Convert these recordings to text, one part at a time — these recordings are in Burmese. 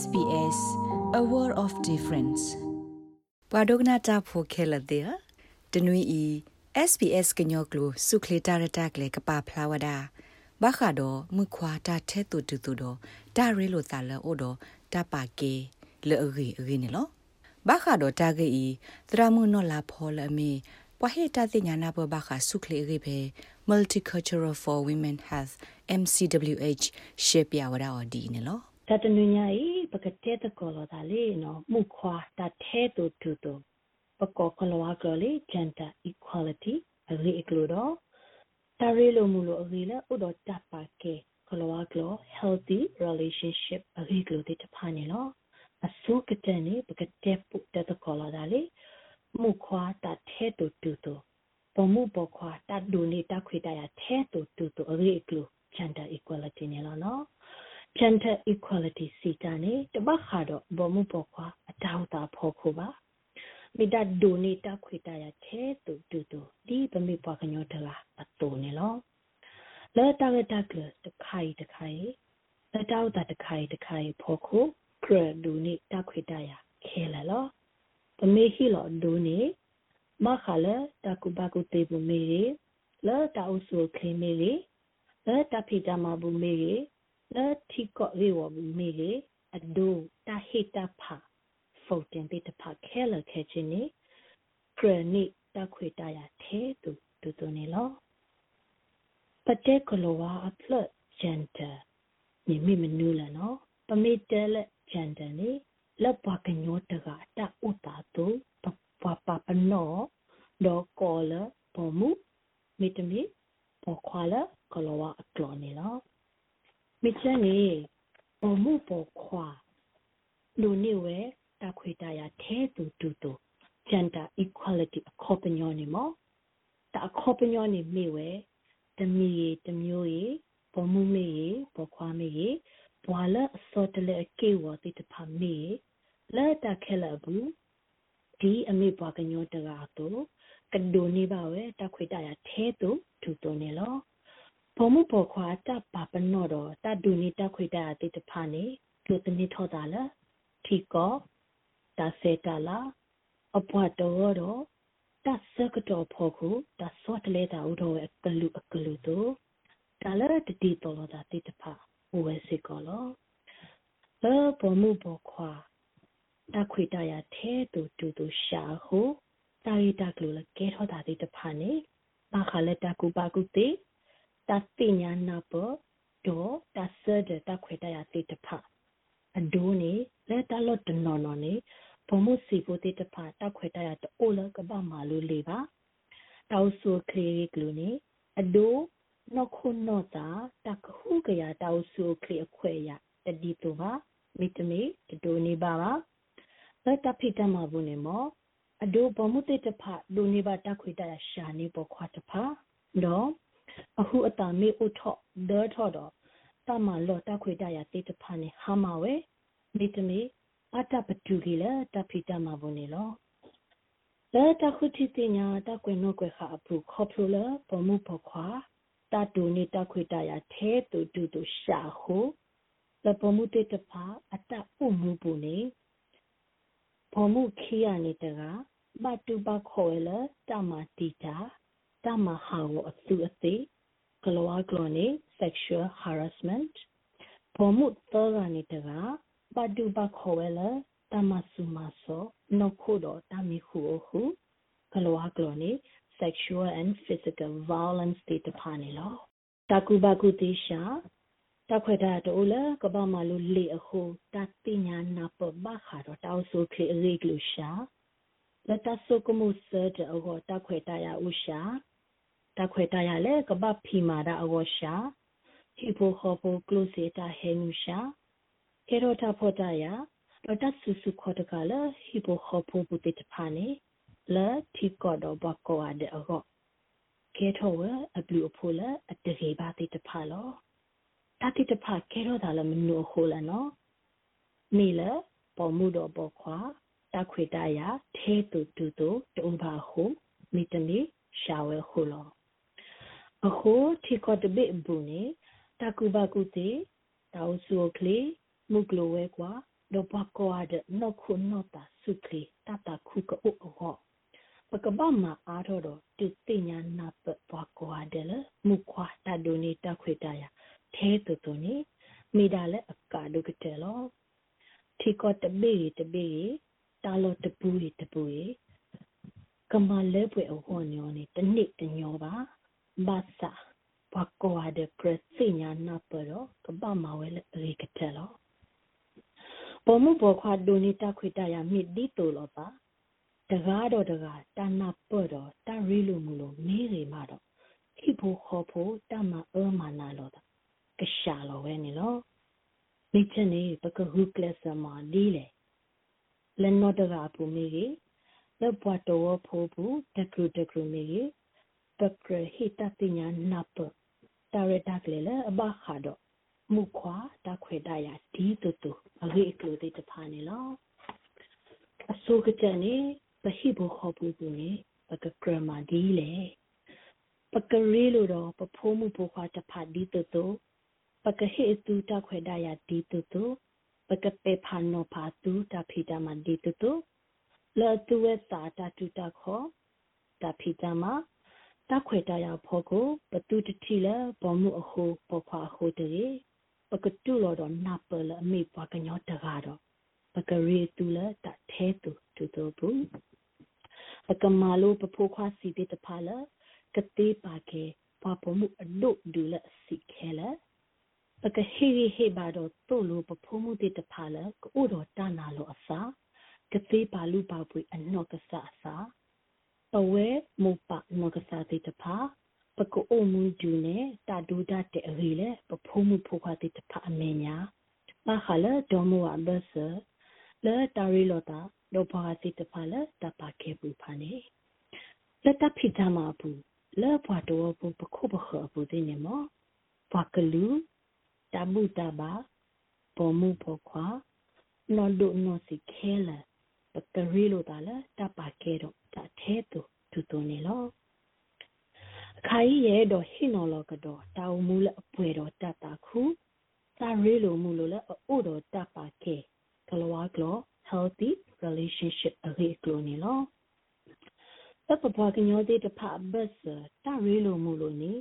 SBS A World of Difference ပဒုကနာတာဖိုခဲလတဲ့တနွေဤ SBS ကညောကလိုစုခလတာရတာကလေကပါဖလာဝဒဘခါတော့မခွာတာထဲတူတူတူတော့ဒါရဲလိုတာလဲအိုတော့တပါကေလေအရီအရီနေလောဘခါတော့တာကေဤသရမှုနော်လာဖော်လအမီပဟေတာတိညာနာဘဘခါစုခလေရီပဲ Multicultural for Women Health MCWH ရှေ့ပြဝရအော်ဒီနေလောတတနညာဤ ပကတဲ့တကောလာလေနော်မှုခွာတထဲတူတူတူပကောကလောကလေ gender equality အရေးအကလို့တော့တရီလိုမူလို့အရေးလဲဥတော်တပ်ပါကဲကလောကလော healthy relationship အရေးကလို့တဖာနေလို့အစုကတဲ့နေပကတဲ့ပုတဲ့တကောလာလေမှုခွာတထဲတူတူတူပမှုပခွာတဒူနေတာခွေတရထဲတူတူတူအရေးကလို့ gender equality နေလို့နော် gender equality စီတာနေတပတ်ခါတော့ဘောမှုပေါ်ခွာအတောက်တာဖို့ခုပါမိဒဒိုနေတာခွေတရတဲ့တူတူတူဒီပမိပွားကညောတလာအတူနေလောလဲတာရတာကလတခိုင်တခိုင်လက်တောက်တာတခိုင်တခိုင်ဖို့ခုကရဒူနေတာခွေတရခဲလာလောပမေဟီလောဒိုနေမခလာတကုဘကုတေဘူးမေရီလဲတာအုဆုခေမေရီလဲတာဖိတမဘူးမေရီ လာတိကောဝေဝမေလေအဒိုတာဟေတာဖာဖော်တင်တဲ့ဖာခဲလခဲချင်းနေခရနိတခွေတရထဲတူတူတူနေလောပတဲကလောဝါအဖလဂျန်တာနိမိမနူလာနော်ပမေတဲလက်ဂျန်တာနေလက်ပါကညောတကတာဥတာတူပပပပနောဒေါ်ကောလပေါ်မှုမိတမီပေါ်ခွာလကလောဝါအကလောနေလော မိချန်နေပေါ်မှုပေါ်ခွာလူနေဝဲတခွေတရထဲတူတူတူ gender equality အခေါ်ပညောနေမောတအခေါ်ပညောနေမိဝဲတမီတမျိုးရေပေါ်မှုမေရေပေါ်ခွာမေရေဘွာလအစောတလေအကေဝတိတဖမေလဲတခဲလဘူးဒီအမေဘွာကညောတကာတော့ကဒိုနေပါဝဲတခွေတရထဲတူတူတူနေလော ဘောမှုဘောခွာတပါပနောတော့တဒူနီတခွေတအတိတဖာနေလူတနိထောတာလားထီကောတဆေတလာအပွားတော်တော့တဆကတော့ဖို့ခုတဆော့တလေတာဥတော်အကလူအကလူတို့တလာတတိတော်တာတိတဖာဝဲစီကောလောလောဘောမှုဘောခွာတခွေတရထဲတူတူတူရှာဟုတာရီတကလူလကဲထောတာတိတဖာနေပါခလက်တကူပါကူတေ တာတိညာနာပဒေါ်တာဆဒတာခွေတရတိတဖအဒိုးနေလက်တလော့တနော်နော်နေဘုံမှုစီဖို့တိတဖတာခွေတရတိုးလကပမာလူလေးပါတောက်ဆူခရီကလူနေအဒိုးနော်ခုနော်တာတကခုကရတောက်ဆူခရီအခွေရတဒီတူပါမိတမီတဒိုနေပါပါလက်တဖိတမဘူးနေမောအဒိုးဘုံမှုတိတဖဒိုနေပါတခွေတရရှာနေပေါ်ခွာတဖတော့ အခုအတာမေဥထော့ဒေါ်ထော့တော့တမလောတခွေတရတေတဖာနေဟာမဝဲမိတမေအတပတူကြီးလေတဖိတမဘုန်နေလောလဲတခုတိတင်ညာတကွေနောကွေခါအဖူခေါပလိုလပမှုပခွာတတူနေတခွေတရထဲတူတူတူရှာဟုလပမှုတေတဖာအတဥမှုပူနေဘမှုခီရနေတကဘတူဘခေါ်လေတမတီတာ တမဟာဝအစုအသိကလောကလောနေ sexual harassment ပေါ်မှုသောကနေတကပဒုပခေါ်ဝဲလတမဆုမဆောနခုတော့တမီခုဟုကလောကလောနေ sexual and physical violence တေတဖာနေလောတကူဘကုတိရှာတခွေတာတိုးလကပမလူလေအခုတတိညာနာပဘခါတော့တောက်ဆုခေရိကလူရှာလက်တဆုကမှုစတဲ့အောတခွေတာရဥရှာ တခွေတရလေကပဖီမာဒအဝရှာဟီပိုခေါပိုကလုစေတာဟေနူရှာကေရိုတာဖောတာယာရတဆူဆူခေါ်တကလဟီပိုခေါပိုပုတိတဖာနေလာတီကောတော့ဘကောအတဲ့အောကေထောဝအဘလူအဖိုလာအတရေပါတိတဖာလောတတိတဖာကေရိုတာလမနူခိုလာနော်မိလပေါ်မှုတော့ပေါ်ခွာတခွေတရာထဲတူတူတူတုံပါဟုမိတမီရှာဝဲခုလော အခုထိကတပိဘူးနေတကူဘကုတေတောက်ဆူကလေမုကလိုဝဲကွာ do bako ade no khu no ta sukli tata khu ko o ho pakaba ma aro do ti tinya na pa bako ade le mu khwa ta do ni ta khwe ta ya the to to ni mi da le akka do ke te lo thi ko te be te be ta lo te pu te pu ကမလဲပွေအဟောညောနေတနစ်တညောပါဘာသာဘကောအဒပရစိညာနာပရောကပမဝဲ လေရေကတဲလောပေါ်မှုပေါ်ခွာဒိုနီတခွေတရမိဒီတိုလောပါတကားတော့တကားတနာပေါ်တော့တရီလူမူလို့မေးနေမှာတော့ခိဖို့ခေါ်ဖို့တမအောမနာလောတာကရှာလောဝဲနေလောမိချနေပကဟုကလစမဒီလေလန်နောတကားပူမေကြီးလဘွားတော်ဖိုးဘူးတကရုတကရုမေကြီး ပကရဟိတတိညာနပ်တာရတာကလေးလအဘခါတော့မုခွာတခွေတရဒီတူတူအဂိကလိုတဲ့တဖာနေလောအစိုးကကြနေပဟိဘခေါ်ဘူးဘူးနေပကကရမဒီလေပကရီလိုတော့ပဖိုးမှုဘခွာတဖာဒီတူတူပကဟိတူတခွေတရဒီတူတူပကပေဖာနောဖာ တူတဖိတမဒီတူတူလတုဝဲတာတတုတခောတဖိတမတခွေတရဖောကိုပတုတတိလဘောမှုအဟုပခွာဟုတေပကတုလောတော့နပလအမိပွားကညောတကားတော့ပကရေတူလတထဲတူတူတူဘူးပကမာလိုပဖိုးခွာစီတေတဖာလကတိပါကေပပမှုအဒုဒူလစီခဲလပကဟေဟေဘာတော့တိုလိုပဖိုးမှုတေတဖာလကိုတော့တနာလိုအစာကတိပါလူပါပွေအနောက်ကဆာစာ ပဝဲမူပနောက်ကဆာတိတဖာပကိုအုံမူဒူနေတာဒူဒတဲ့အေလေပဖိုးမှုဖိုးခွာတိတဖာအမေညာပါခလဒေါ်မူအဘဆလဲတာရီလောတာလောဘာတိတဖာလဲတပါကေပူဖာနေလက်တဖိတမဘူးလဲဘွားတော်ဘူးပခုပခဘူးတဲ့နေမောဘွားကလူတဘူတဘာပေါ်မှုဖို့ခွာနော်ဒုနော်စီခဲလာပတရီလိုတာလာတပါကေတော့ တထဲတူတူတူနေလောခိုင်ရဲ့တော့ဟိနော်လောကတော့တောင်မူလအပွေတော့တတာခုစာရီလိုမူလို့လဲအို့တော့တပါကေကလဝါကလော healthy relationship အရေးကလို့နေလောတပပကညောတဲ့တဖဘတ်တရီလိုမူလို့နေ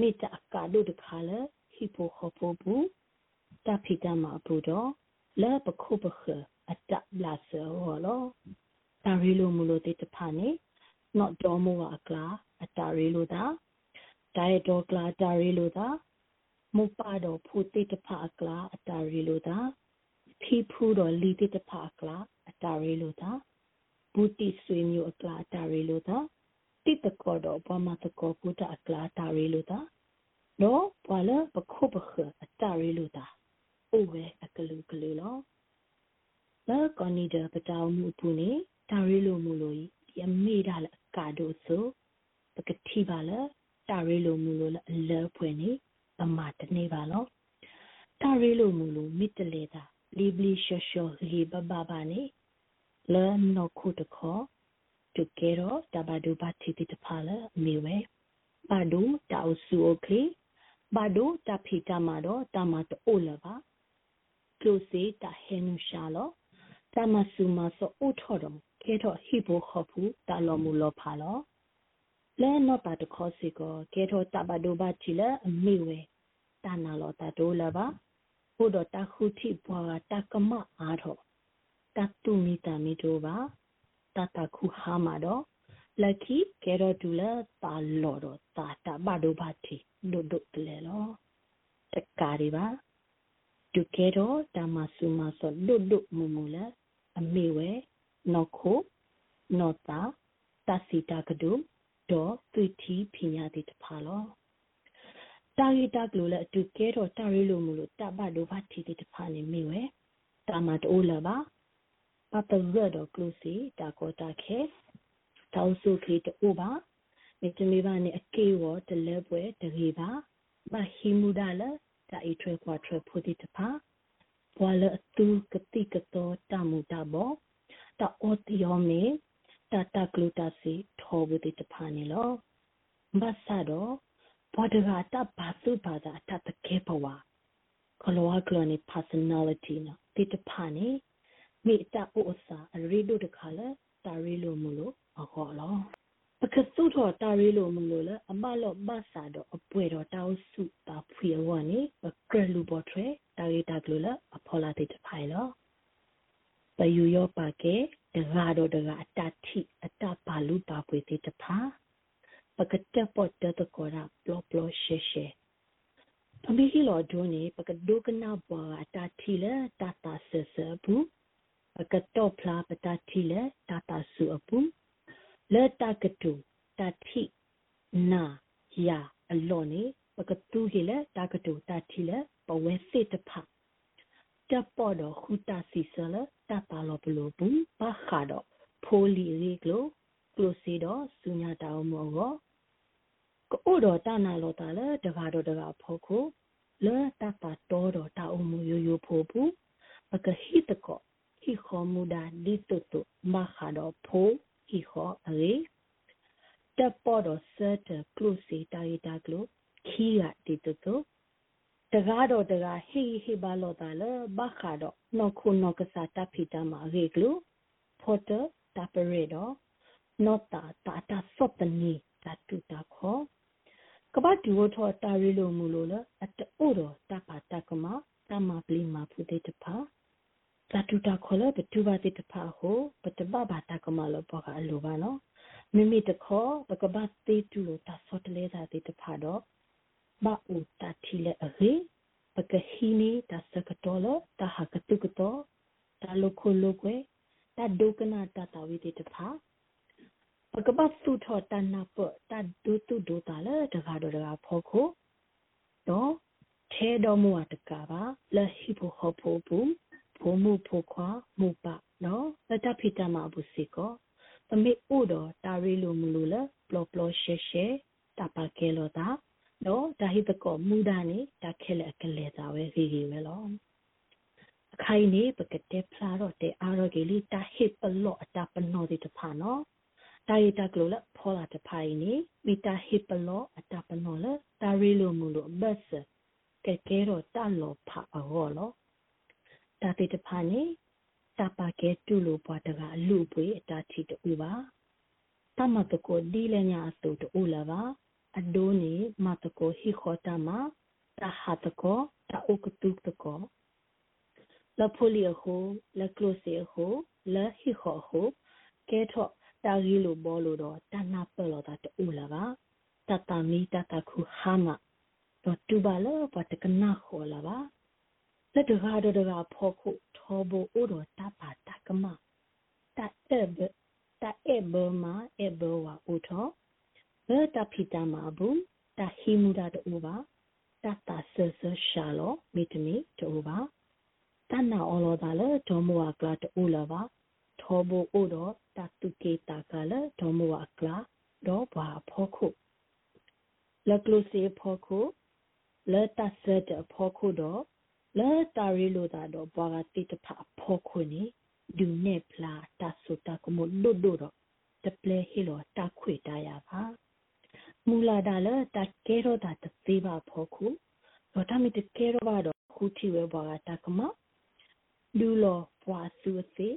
မိတအကာတို့တခါလဲဟိပိုခေါ်ဖို့ဘူးတဖိတမှာဘူးတော့လဲပခုပခအတလာဆောဟောလော တာရီလိုမူလိုတဲ့တဖာနေ not တော်မူအကလာအတာရီလိုတာဒိုင်တော်ကလာတာရီလိုတာမူပါတော်ဖူတိတဖာအကလာအတာရီလိုတာဖီဖူတော်လီတိတဖာအကလာအတာရီလိုတာဘူတိဆွေမျိုးအကလာအတာရီလိုတာတိတကောတော်ဘမတကောပုတအကလာတာရီလိုတာတော့ဘာလဲပခုပခအတာရီလိုတာအိုဝဲအကလူကလူလောလာကောနီဒပတောင်မှုပူနေ တာရီလိုမူလိုဒီအမေဒါလကာဒိုဆိုပကတိပါလာတာရီလိုမူလိုအလဲဖွင့်နေပမာတနေပါလောတာရီလိုမူလိုမိတလေတာလီဘလီရှောရှောလီဘဘဘာနေလဲနောခုတခောတူကဲတော့တဘဒူဘာတီတီတဖာလာမီဝဲဘာဒူတောက်ဆူအိုကလီဘာဒူတဖီတမတော့တမတိုးလပါကလိုစီတဟဲနူရှာလောတမဆူမဆောအိုထော်တော် ခဲတော့ဟိဘခဖူတာလောမူလောဖာလောလဲနောတာတခေါ်စီကိုခဲတော့တဘဒိုဘချီလာအမိဝဲတာနာလောတာဒိုလာပါဟိုတော့တခုတိဘွာတကမအားတော့တတုမီတာမီတို့ပါတတခုဟာမှာတော့လက်ခီကဲတော့တူလာတာလော်တော့တာတဘဒိုဘတီဒုဒုတလဲလောတကားရီပါဒုကေတော့တမဆူမဆောဒုဒုမူမူလာအမေဝဲ နော်ခိုနော်တာတစီတာကဒုဒေါ်သွီတီဖိညာတိတဖာလောတာရီတာကလိုလဲအတူကဲတော့တာရီလိုမလို့တဘဒိုဘာတီတိတဖာနေမိဝဲတာမတိုးလာပါပပရတော့ကလိုစီတာကောတာခဲတောက်စုခေတူပါမိတမီပါနေအကေဝတလဲပွဲတရေပါမဟီမူဒါလာတာအထွဲခွာထွဲဖို့တိတဖာဘွာလအတူကတိကတော့တမှုတာဘော တာအော်တီယောမေတာတာကလူတာစီထောဘူးတိတဖာနေလောမဆာတော့ဘောဒဂါတာဘာစုဘာသာတတကေဘဝကလောကလောနေ personality နော်တိတဖာနေမိတာအိုစာရီဒိုတခါလဲတာရီလိုမလို့အခေါ်လောပကစုထောတာရီလိုမလို့လဲအမလော့မဆာတော့အပွေတော့တောက်စုတာဖွေဝနေပကရလူပေါ်ထွဲတာရီတာကလို့လဲအဖော်လာတိတဖိုင်လော ပယူရောပါကေတကားတော့တကားအတတိအတပါလူပါပွေတိတဖာပကတက်ပေါ်တတကောရာပလောပလောရှေရှေအမေကြီးလောဒိုနေပကဒုကနာဘွာအတတိလဲတတာဆဆဘူးပကတော့ဖလားပတတိလဲတတာစုအပူလက်တကတူတတိနာယာအလောနေပကတူဟိလဲတကတူတတိလဲပဝဲစစ်တဖ တပ်ပေါ်တော့ခူတာစီဆလတတာလောဘလိုဘူးဘာခါတော့ဖိုလီရီကလိုကလိုစီတော့စူညာတောင်းမောကိုကိုတော့တနာလောတာလဲတကားတော့တကားဖို့ခုလဲတတာတော်တော့တာအမှုယိုယိုဖို့ဘူးပကဟိတကောဟိခောမူဒါဒီတုတုမခါတော့ဖိုဟိခောအေတပေါ်တော့ဆတ်ကလုစီတာရီတာကလုခီရဒီတုတု တကားတော့တကားဟိဟိဘာလောတာလဲဘခါတော့နော်ခုနော်ကစားတဖိတမှာရေကလုဖော်တတပရေတော့နောတာတာတာစောပနီတတူတာခောကပတ်ဒီဝထောတာရီလိုမူလို့လအတိုးတော့တပါတကမတမပလီမာဖုတေတဖာတတူတာခေါ်လို့ဘတူပါတေတဖာဟိုပတပဘာတကမလို့ပေါ်ကအလိုပါနော်မိမိတခေါ်ပကပတ်တေတူလို့တဆော့တလဲတာတေတဖာတော့ဘာဦးတတိလေအေပကဟီနီတ စကတော်လတဟကတုကတော်တလခုလုကွယ်တဒုကနာတတဝိတေတဖာပကပတ်စုထောတနာပတဒုတုဒုတာလေတကားတော့တကားဖောခုတော့ထဲတော်မူအတကပါလဟိဖို့ဟောဖို့ဘူးဖို့မှုဖို့ခွာမှုပနော်လတဖိတမဘူးစီကောတမေဥတော်တာရီလိုမူလို့လေပလောပလောရှဲရှဲတပါကဲလို့တာ နော်ဒါဟိတကောမူဒါနေတခဲလေကလေတာဝဲခီခီဝဲလောအခိုင်နေပကတဲ့ဖလာတော့တဲ့အာရောဂေလီတဟိပလော့အတပနောဒီတဖာနော်တာရီတာကလိုလဖောလာတဖိုင်နေမီတာဟိပလောအတပနောလတာရီလိုမူလိုဘတ်စကဲကဲတော့တလောဖာအောလောတာတိတဖာနေတပါကဲတူလိုပွားတကအလူပွေအတာချီတူပါတမတကိုဒီလညာအတူတူလာပါ အဒိုနေမတကိုဟိခောတမတဟာတကိုတအုကတုတကိုလဖိုလီဟိုလကလိုစီဟိုလဟိခောဟိုကဲထော့တာရီလိုဘောလို့တော့တနာပလောတာတူလာပါတတမီတတခုဟာမတော့တူပါလောပတကနာခေါ်လာပါလက်တကားတကားဖောခုထောဘိုအိုတော့တပါတကမတအဲဘတအဲဘမအဲဘဝအိုထောဘ တဖိတမဘူးတဟိမူဒတူပါတတဆဆရှာလောမိတမီတူပါတနာအော်လောတာလေဒေါ်မဝကလာတူလာပါထောဘိုအိုတော့တတုကေတာကလဒေါ်မဝကလာတော့ဘာဖောခုလကလုစီဖောခုလက်တဆက်တဖောခုတော့လက်တာရီလိုတာတော့ဘာကတိတဖဖောခုနေဒူနေပလာတဆုတာကမလွတ်တော့တပလေဟီလိုတခွေတရပါ မူလာဒါလတကဲတော့တာတသေးပါဖောခုတော့တမီတကဲတော့ပါတော့ခုတီဝဲဘာကတကမဒူလောဘွာဆူစီ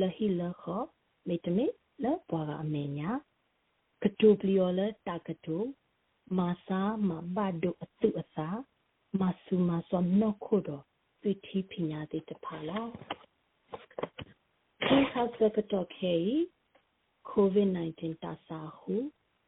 လဟီလခောမေတမေလဘွာကအမေညာကတူပလီယောလတာကတူမာစာမဘဒုအတုအစာမဆူမစောနော့ခိုတော့သိတိပညာတိတဖာလာဒီဟောက်စကတော့ခေ COVID-19 တာစာဟု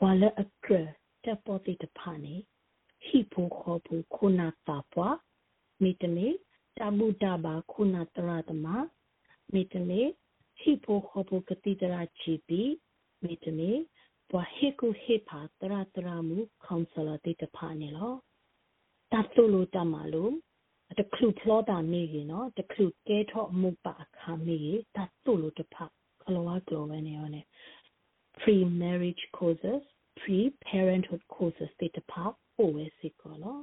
ဘာတိအာအာကလေအဟောလောဒီပစီတဲလဖောခိုဆိုတာရီတာကလိုလအတူကဲတော့တာလောမူလောဖာလာဟိဘခောဖိုတာရီလောတာပူမိပုထော်တော့စကောတပ်ပေါ်တော့တာလောလဟိတမဆဒီအဖောလာတူမီတကေဘွာလအကရတပ်ပေါ်တိတဖာနေဟိဖိုခောဖူခုနာတာပွားမိတမေတဘူတာဘာခုနာတရတမမိတမေဟိဖိုခောဖူကတိတရာချီပီမိတမေဘွာဟေကုဟေဖာတရတရမူကောင်ဆလာတိတဖာနေလောတတ်တူလိုတမလိုတခုဖလောတာမိကြီးနော်တခုကဲထော့မှုပါခါမိကြီးတတ်တူလို့တဖတ်ကလောဝကလောဝနေရနေ pre marriage courses pre parenthood courses တေတဖတ်ပို့ဝဲစီကောနော်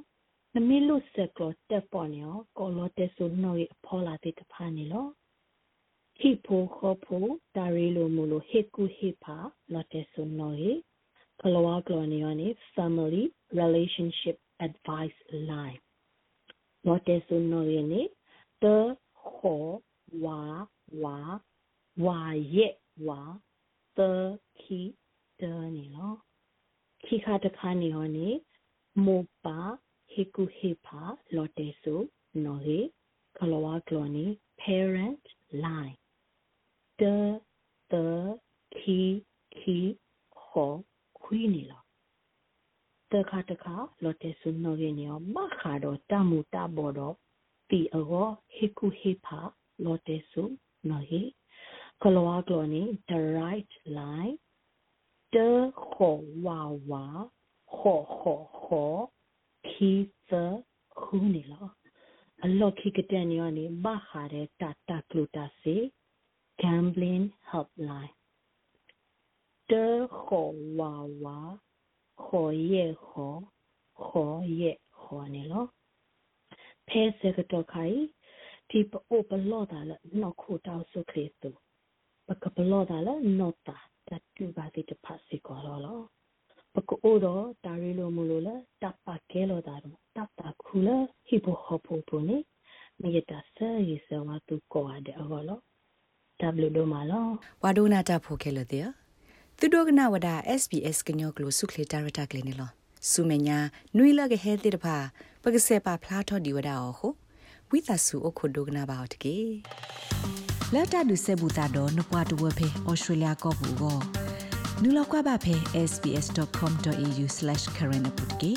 နမီလူစက်ကလောတက်ပေါ်နေရောကောလောတက်ဆိုနော်ရအဖောလာတေတဖတ်နေလောဟိဖိုခောဖိုတာရီလိုမူလိုဟေကူဟေဖာလောတက်ဆိုနော်ရကလောဝကလောနေရနေ family relationship advice line လောတက်ဆိုနော်ရနေတခောဝါဝါဝါရဲ့ဝါတ ခီတနေလောခိခါတခါနေဟောနေမောပါဟေကူဟေဖာလောတေဆိုနော်ဟေကလောဝါကလောနီ parent line တတခီခီခောခွီးနေလောတခါတခါလောတေဆုနော်ဟေနေရောမခါတော့တမှုတဘောတော့တီအောဟေကူဟေဖာလောတေဆုနော်ဟေကလောဝါကလောနီ the right line တခောဝါဝါခောခောခောခီသခူးနေလောအလော့ခိကတဲ့နေရနေဘာခါတဲ့တတကလူတာစီ gambling helpline တခောဝါဝါခောရဲ့ခောခောရဲ့ခောနေလောဖဲစကတော့ခိုင်ဒီပအိုပလောတာလနောက်ခုတောက်ဆုခရစ်တုပကပလော တာလနောတာတတူပါတိတဖတ်စီကောလောလောပကိုတော့တာရီလိုမူလိုလတပ်ပါကဲလောတာတော့တပ်တာခူလဟိဘဟပူပူနေမြေတာဆာရီဆဝတူကောအတဲ့အောလောတဘလူဒိုမာလောဝါဒိုနာတာဖိုခဲလတဲ့သူတို့ကနဝဒ SBS ကညောကလိုစုခလေတာရတာကလေးနေလောစုမညာနွေလကဟဲတိတဖာပကစေပါဖလားထော်ဒီဝဒါအောဟုဝိသဆူအခုဒိုကနာပါတကေ လက်တာဒုစေဘူတာတော့နပွားတဝဖေဩစတြေးလျကောဘူကိုနူလောက်ကွာပါဖေ sbs.com.au/current ပုတ်ကေ